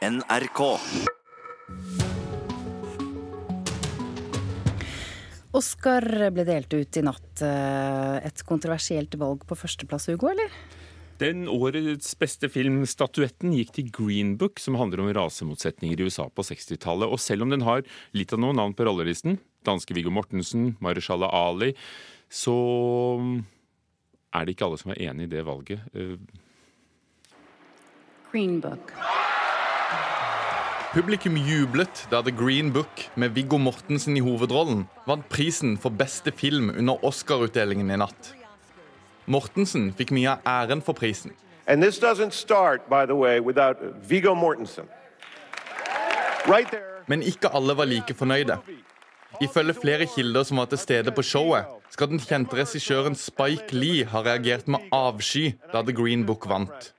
NRK. Oscar ble delt ut i natt. Eh, et kontroversielt valg på førsteplass, Hugo, eller? Den årets beste film, statuetten, gikk til Green Book, som handler om rasemotsetninger i USA på 60-tallet. Og selv om den har litt av noen navn på rollelisten, danske Viggo Mortensen, Marishala Ali, så er det ikke alle som er enig i det valget. Eh, Green Book. Publikum jublet da The Green Book med Viggo Mortensen i hovedrollen vant prisen for beste film under Oscar-utdelingen i natt. Mortensen fikk mye av æren for prisen. And this doesn't start, by the way, without Vigo Mortensen. Right. Men ikke alle var like fornøyde. Ifølge flere kilder som var til stede på showet, skal den kjente regissøren Spike Lee ha reagert med avsky da The Green Book vant.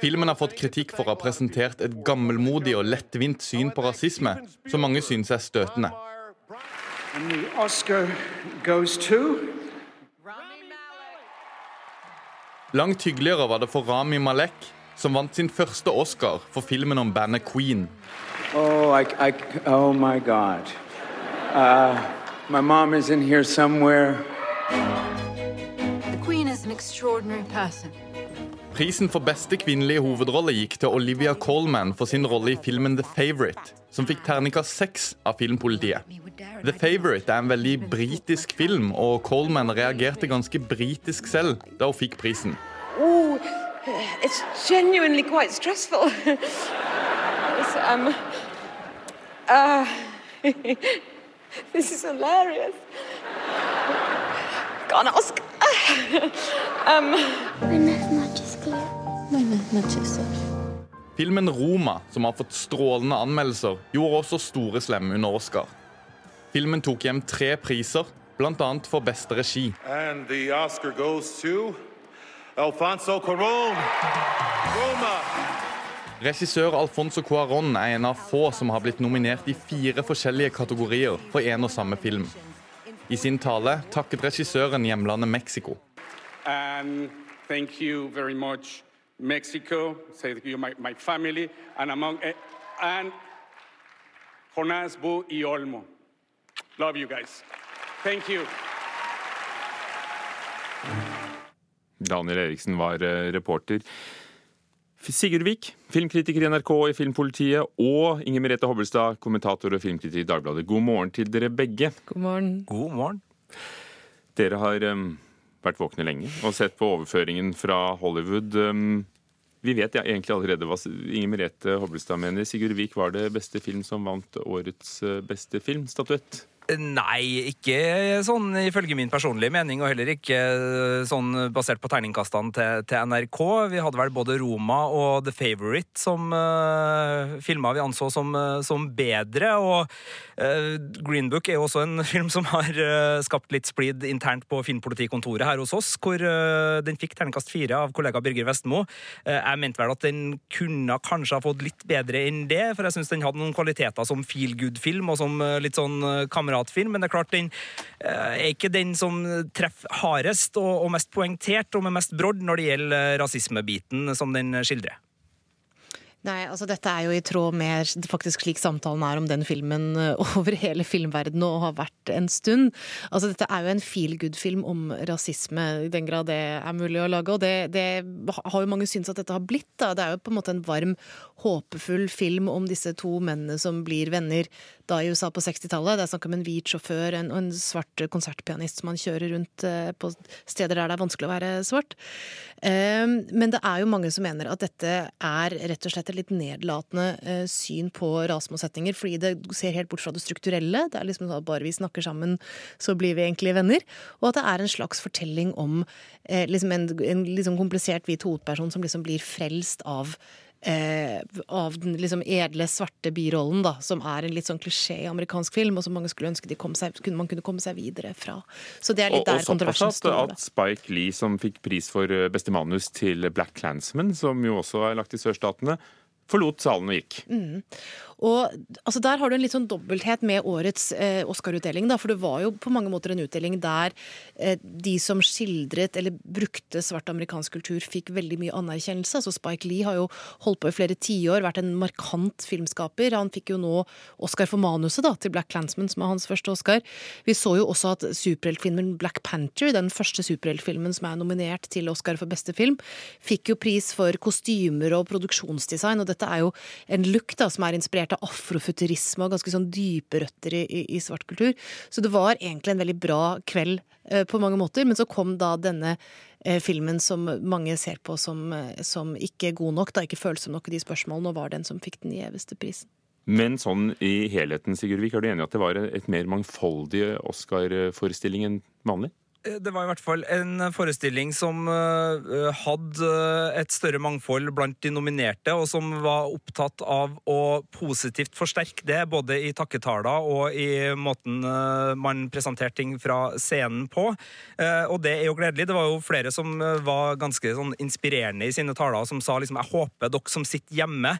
Filmen har fått kritikk for å ha presentert et gammelmodig og lettvint syn på rasisme, som mange syns er støtende. And the Oscar goes to Langt hyggeligere var det for Rami Malek, som vant sin første Oscar for filmen om bandet Queen. Oh, I, I, oh my God. Uh, my mom is in here somewhere. The Queen is an extraordinary person. Prisen for beste kvinnelige hovedrolle gikk til Olivia Colman for sin rolle i filmen The Favourite, som fikk terningkast seks av filmpolitiet. The Favourite er en veldig britisk film, og Colman reagerte ganske britisk selv da hun fikk prisen. Oh, it's genuinely quite stressful. It's, um, uh, this is hilarious. An Oscar. um, Filmen Roma, som har fått strålende anmeldelser, gjorde også store slem under Oscar. Filmen tok hjem tre priser, bl.a. for beste regi. And Oscar goes to Alfonso Cuarón. Roma. Regissør Alfonso Cuarón er en av få som har blitt nominert i fire forskjellige kategorier for en og samme film. I sin tale takket regissøren hjemlandet Mexico. Um, thank you very much, Mexico. My, my family. And among eh, and Jonas Bu y Olmo. Love you guys. Thank you. Daniel Eriksen var eh, reporter. Sigurd Vik, filmkritiker i NRK i Filmpolitiet, og Inger Merete Hobbelstad, kommentator og filmkritiker i Dagbladet. God morgen til dere begge. God morgen. God morgen. Dere har um, vært våkne lenge og sett på overføringen fra Hollywood. Um, vi vet ja, egentlig allerede hva Inger Merete Hobbelstad mener. Sigurd Vik var det beste film som vant årets uh, beste filmstatuett. Nei, ikke sånn ifølge min personlige mening, og heller ikke sånn basert på terningkastene til, til NRK. Vi hadde vel både Roma og The Favourite som uh, filmer vi anså som, uh, som bedre. Og uh, Green Book er jo også en film som har uh, skapt litt splid internt på Filmpolitikontoret her hos oss, hvor den fikk terningkast fire av kollega Birger Vestmo. jeg mente vel at den kunne kanskje ha fått litt bedre enn det, for jeg syns den hadde noen kvaliteter som feel good-film og som litt sånn kamerat kameratfilm, men det er klart den er ikke den som treffer hardest og, og mest poengtert og med mest brodd når det gjelder rasismebiten som den skildrer. Nei, altså Dette er jo i tråd med faktisk slik samtalen er om den filmen over hele filmverdenen og har vært en stund. Altså Dette er jo en feel good-film om rasisme, i den grad det er mulig å lage. Og det, det har jo mange syntes at dette har blitt. da. Det er jo på en måte en varm, håpefull film om disse to mennene som blir venner da i USA på 60-tallet. Det er snakk om en hvit sjåfør og en svart konsertpianist som man kjører rundt på steder der det er vanskelig å være svart. Men det er jo mange som mener at dette er rett og slett et litt nedlatende eh, syn på rasemålsettinger, fordi det ser helt bort fra det strukturelle. Det er liksom sånn at bare vi snakker sammen, så blir vi egentlig venner. Og at det er en slags fortelling om eh, liksom en, en liksom komplisert hvit hovedperson som liksom blir frelst av Eh, av den liksom edle, svarte birollen, da, som er en litt sånn klisjé i amerikansk film, og som mange skulle ønske seg, kunne, man kunne komme seg videre fra. Så det er litt og, der kontroversen står. Og at Spike Lee, som fikk pris for eh, beste manus til Black Clansman, som jo også er lagt i sørstatene, forlot salen og gikk. Mm. Og altså Der har du en litt sånn dobbelthet med årets eh, Oscar-utdeling. For det var jo på mange måter en utdeling der eh, de som skildret eller brukte svart amerikansk kultur, fikk veldig mye anerkjennelse. Altså Spike Lee har jo holdt på i flere tiår, vært en markant filmskaper. Han fikk jo nå Oscar for manuset da, til Black Clansman, som er hans første Oscar. Vi så jo også at superheltfilmen Black Panther, den første superheltfilmen som er nominert til Oscar for beste film, fikk jo pris for kostymer og produksjonsdesign. og dette er jo en da, som er inspirert av afrofuturisme og ganske sånn dype røtter i, i, i svart kultur. Så det var egentlig en veldig bra kveld eh, på mange måter. Men så kom da denne eh, filmen som mange ser på som, eh, som ikke god nok, da ikke følsom nok i de spørsmålene, og var den som fikk den gjeveste prisen. Men sånn i helheten, Sigurdvik, er du enig i at det var et mer mangfoldig Oscar-forestilling enn vanlig? Det var i hvert fall en forestilling som uh, hadde et større mangfold blant de nominerte, og som var opptatt av å positivt forsterke det, både i takketaler og i måten man presenterte ting fra scenen på. Og det er jo gledelig. Det var jo flere som var ganske sånn, inspirerende i sine taler, som sa liksom Jeg håper dere som sitter hjemme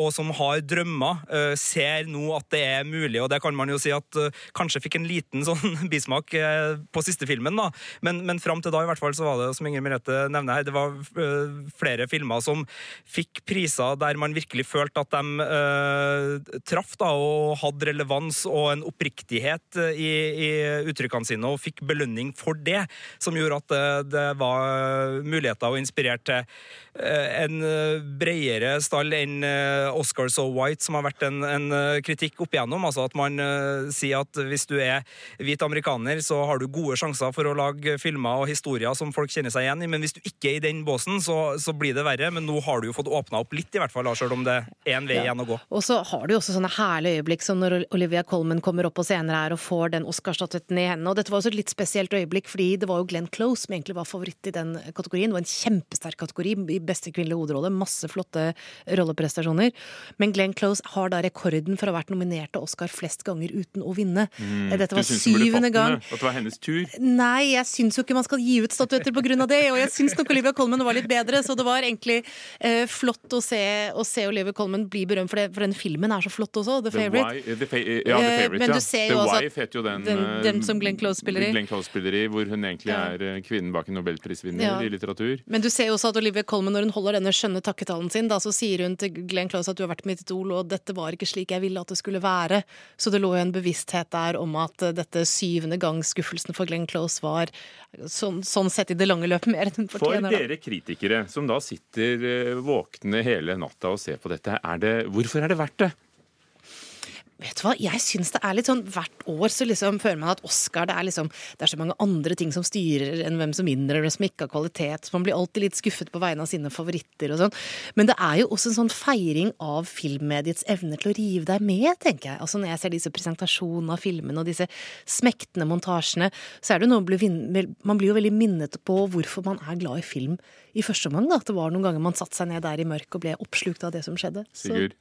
og som har drømmer, ser nå at det er mulig. Og det kan man jo si at kanskje fikk en liten sånn bismak på siste filmen, da. Men, men fram til da i hvert fall så var det, som Inger Merete nevner her, det var flere filmer som fikk priser der man virkelig følte at de uh, traff da, og hadde relevans og en oppriktighet i, i, uttrykkene sine, og fikk belønning for det, som gjorde at det, det var muligheter og inspirert til en bredere stall enn Oscar So White, som har vært en, en kritikk opp igjennom. Altså at man uh, sier at hvis du er hvit amerikaner, så har du gode sjanser for å lage filmer og historier som folk kjenner seg igjen i, men hvis du ikke er i den båsen, så, så blir det verre. Men nå har du jo fått åpna opp litt, i hvert fall, selv om det er en vei Ja. igjen å gå. Og så har du jo også sånne herlige øyeblikk som når Olivia Colman kommer opp på scenen her og får den Oscar-statuetten i hendene. Og dette var også et litt spesielt øyeblikk, fordi det var jo Glenn Close som egentlig var favoritt i den kategorien. Det var en kjempesterk kategori i beste kvinnelige hovedrolle. Masse flotte rolleprestasjoner. Men Glenn Close har da rekorden for å ha vært nominert til Oscar flest ganger uten å vinne. Mm. Dette var syvende gang. At det var hennes tur? Nei, jeg syns jo ikke man skal gi ut statuetter pga. det. Og jeg syns nok Olivia Colman var litt bedre, så det var egentlig eh, flott å se, å se Olivia Colman bli berømt, for, det, for den filmen er så flott også, The The the fa ja, The Favourite, Favorite, ja. The Wife heter jo den, den- eh, den som Glenn Close spiller i. Glenn Close spiller i, hvor hun egentlig er eh, kvinnen bak en nobelprisvinner Ja. i litteratur. Men du ser jo også at Olivia Colman, når hun holder denne skjønne takketalen sin, da, så sier hun til Glenn Close at du har vært mitt idol, og dette var ikke slik jeg ville at det skulle være. Så det lå jo en bevissthet der om at eh, dette syvende gang skuffelsen for Glenn Close var sånn, sånn sett i det lange løp mer enn hun For fortjener. For dere kritikere som da sitter eh, våkne hele natta og ser på dette, er det, hvorfor er det verdt det? Vet du hva, jeg syns det er litt sånn hvert år så liksom føler man at Oscar det er liksom Det er så mange andre ting som styrer enn hvem som vinner, eller hvem som ikke har kvalitet. Man blir alltid litt skuffet på vegne av sine favoritter og sånn. Men det er jo også en sånn feiring av filmmediets evne til å rive deg med, tenker jeg. Altså når jeg ser disse presentasjonene av filmene og disse smektende montasjene, så er det noe vin- vel- Man blir jo veldig minnet på hvorfor man er glad i film i første omgang. da. At det var noen ganger man satte seg ned der i mørket og ble oppslukt av det som skjedde. Sigurd?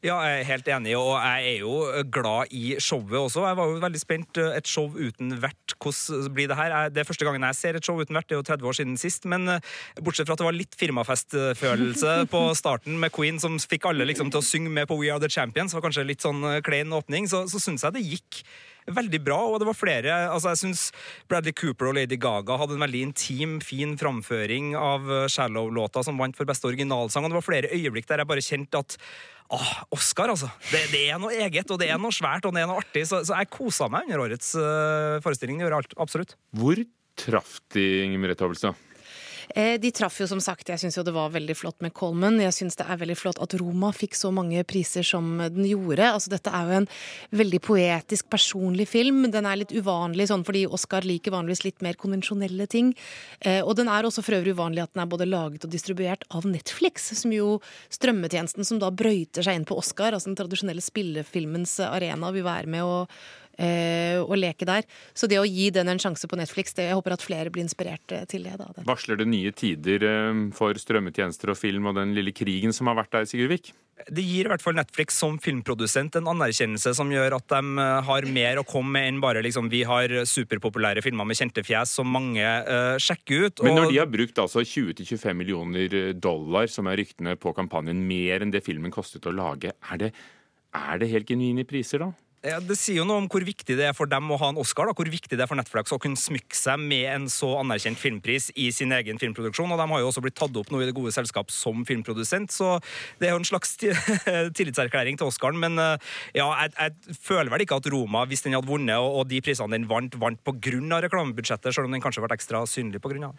Ja, jeg er helt enig, og jeg er jo glad i showet også. Jeg var jo veldig spent. Et show uten vert, hvordan blir det her? Det er første gangen jeg ser et show uten vert, det er jo 30 år siden sist. Men eh, bortsett fra at det var litt firmafestfølelse på starten med Queen, som fikk alle liksom til å synge med på We Are The Champions, var kanskje litt sånn eh, klein åpning, så, så syns jeg det gikk veldig bra, og det var flere altså Jeg syns Bradley Cooper og Lady Gaga hadde en veldig intim, fin framføring av eh, Shallow-låta, som vant for beste originalsang. Og det var flere øyeblikk der jeg bare kjente at Åh, Oscar, altså. Det, det er noe eget, og det er noe svært, og det er noe artig. Så, så jeg kosa meg under årets uh, forestilling. Det gjorde alt, absolutt. Hvor traff de Hovelstad? Eh, De traff jo som sagt, jeg syns jo det var veldig flott med Colman. Jeg syns det er veldig flott at Roma fikk så mange priser som den gjorde. Altså dette er jo en veldig poetisk, personlig film. Den er litt uvanlig sånn fordi Oscar liker vanligvis litt mer konvensjonelle ting. Eh, Og den er også for øvrig uvanlig at den er både laget og distribuert av Netflix, som jo strømmetjenesten som da brøyter seg inn på Oscar, altså den tradisjonelle spillefilmens arena, vil være med å eh, å leke der. Så det å gi den en sjanse på Netflix, det, jeg håper at flere blir inspirert eh, til det. da. Det- Varsler det nye tider eh, for strømmetjenester og film og den lille krigen som har vært der, Sigurd Vik? Det gir i hvert fall Netflix som filmprodusent en anerkjennelse som gjør at de eh, har mer å komme med enn bare liksom, vi har superpopulære filmer med kjente fjes som mange uh, sjekker ut. Men når de har brukt altså 20-25 millioner dollar, som er ryktene på kampanjen, mer enn det filmen kostet å lage, er det, er det helt genuine priser da? Ja, Det sier jo noe om hvor viktig det er for dem å ha en Oscar. da, Hvor viktig det er for Netflix å kunne smykke seg med en så anerkjent filmpris i sin egen filmproduksjon. Og de har jo også blitt tatt opp nå i Det gode selskap som filmprodusent, så det er jo en slags tillitserklæring til Oscaren. Men eh, ja, jeg, jeg føler vel ikke at Roma, hvis den hadde vunnet, og, og de prisene den vant, vant pga. reklamebudsjettet, selv om den kanskje ble ekstra synlig pga.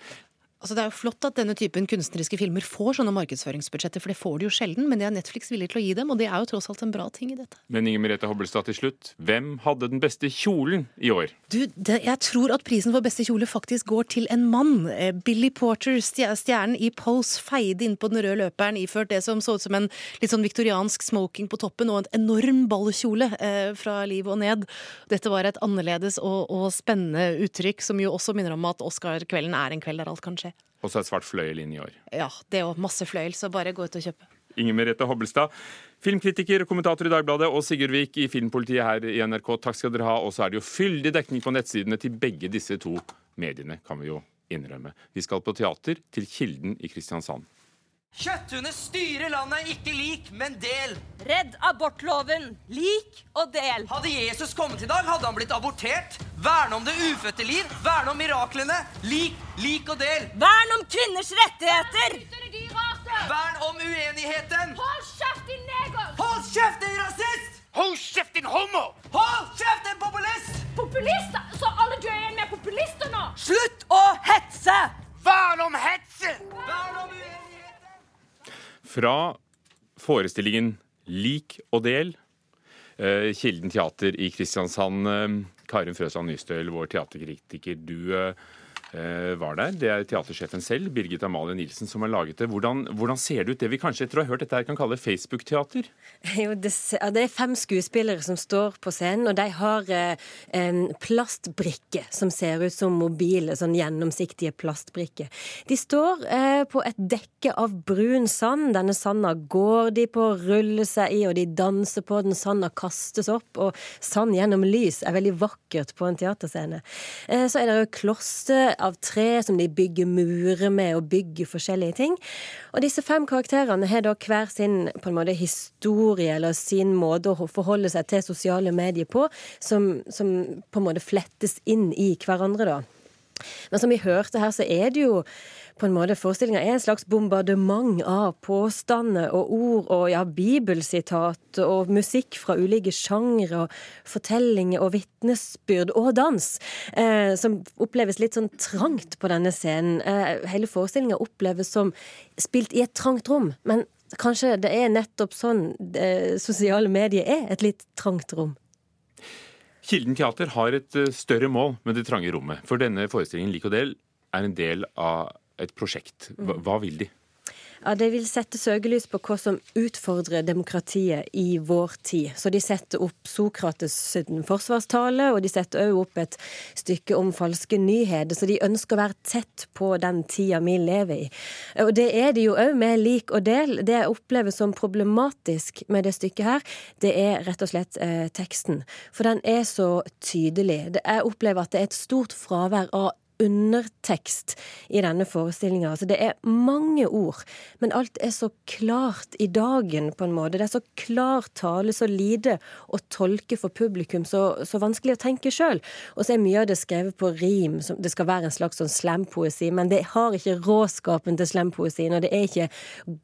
Altså, det er jo flott at denne typen kunstneriske filmer får sånne markedsføringsbudsjetter, for det får de jo sjelden, men det er Netflix villig til å gi dem, og det er jo tross alt en bra ting i dette. Men Inger Merete Hobbelstad til slutt, hvem hadde den beste kjolen i år? Du, det, jeg tror at prisen for beste kjole faktisk går til en mann. Eh, Billy Porter, stjernen i Pose, feide inn på den røde løperen iført det som så ut som en litt sånn viktoriansk smoking på toppen og en enorm ballkjole eh, fra livet og ned. Dette var et annerledes og, og spennende uttrykk, som jo også minner om at Oscar-kvelden er en kveld der alt kan skje. Og så er svart fløyel inn i år. Ja, det òg. masse fløyel, så bare gå ut og kjøpe. Inger Merete Hobbelstad, filmkritiker kommentator i Dagbladet, og Sigurd Vik i Filmpolitiet her i NRK. Takk skal dere ha. Og så er det jo fyldig dekning på nettsidene til begge disse to mediene, kan vi jo innrømme. Vi skal på teater, til Kilden i Kristiansand. Kjøtthunder styrer landet, ikke lik, men del. Redd abortloven. Lik og del. Hadde Jesus kommet i dag, hadde han blitt abortert. Verne om det ufødte liv, verne om miraklene. Lik, lik og del. Vern om kvinners rettigheter. Vern om uenigheten. Hold kjeft, din neger! Hold kjeft, din rasist! Hold kjeft, din homo! Hold kjeft, din populist! Populister? Så alle du er med populister nå? Slutt å hetse! Vern om hetsen! Vern om uenigheten. Fra forestillingen Lik og del, eh, Kilden teater i Kristiansand. Eh, Karin Frøsland Nystøl, vår teaterkritiker, du var der. Det er teatersjefen selv, Birgit Amalie Nilsen, som har laget det. Hvordan, hvordan ser det ut, det vi kanskje etter å ha hørt dette her kan kalle Facebook-teater? Jo, det, er fem skuespillere som står på scenen, og de har eh, en plastbrikke som ser ut som mobile, sånn gjennomsiktige plastbrikker. De står eh, på et dekke av brun sand. Denne sanda går de på, ruller seg i, og de danser på den. Sanda kastes opp, og sand gjennom lys er veldig vakkert på en teaterscene. Eh, så er det jo kloster av tre som de bygger murer med, og bygger forskjellige ting. Og disse fem karakterene har da hver sin på en måte historie, eller sin måte å forholde seg til sosiale medier på, som, som på en måte flettes inn i hverandre, da. Men som vi hørte her, så er det jo på en måte forestillinga er en slags bombardement av påstander og ord og ja, bibelsitat og musikk fra ulike sjangre og fortellinger og vitnesbyrd og dans, eh, som oppleves litt sånn trangt på denne scenen. Eh, hele forestillinga oppleves som spilt i et trangt rom, men kanskje det er nettopp sånn eh, sosiale medier er, et litt trangt rom. Kilden teater har et eh, større mål med det trange rommet. For denne forestillingen Lik og del er en del av et prosjekt. Hva, hva vil de? Ja, De vil sette søkelys på hva som utfordrer demokratiet i vår tid. Så de setter opp Sokrates forsvarstale, og de setter også opp et stykke om falske nyheter. Så de ønsker å være tett på den tida vi lever i. Og det er de jo òg med lik og del. Det jeg opplever som problematisk med det stykket her, det er rett og slett eh, teksten. For den er så tydelig. Jeg opplever at det er et stort fravær av undertekst i denne forestillinga. Altså, det er mange ord, men alt er så klart i dagen, på en måte. Det er så klar tale, så lite å tolke for publikum, så, så vanskelig å tenke sjøl. Og så er mye av det skrevet på rim, som det skal være en slags sånn slampoesi, men det har ikke råskapen til slampoesien, og det er ikke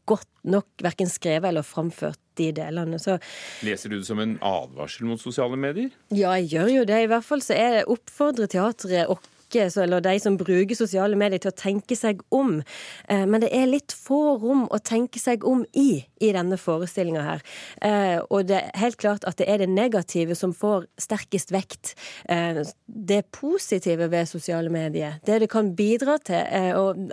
godt nok verken skrevet eller framført de delene. Så Leser du det som en advarsel mot sosiale medier? ja, jeg gjør jo det. I hvert fall så er det oppfordrer teatret og så- eller de som bruker sosiale medier til å tenke seg om. Eh, Men det er litt få rom å tenke seg om i i denne forestillinga her. Eh, Og det er helt klart at det er det negative som får sterkest vekt. Eh, Det positive ved sosiale medier, det det kan bidra til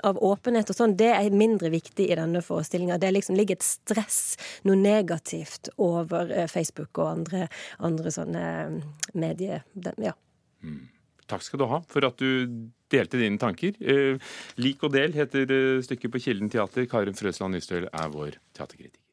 av åpenhet og sånn, det er mindre viktig i denne forestillinga. Det liksom ligger et stress, noe negativt, over Facebook og andre, andre sånne medier. Ja. Ja. Takk skal du ha for at du delte dine tanker. Eh, Lik og del heter eh, stykket på Kilden teater. Karin Frøsland Nystøl er vår teaterkritiker.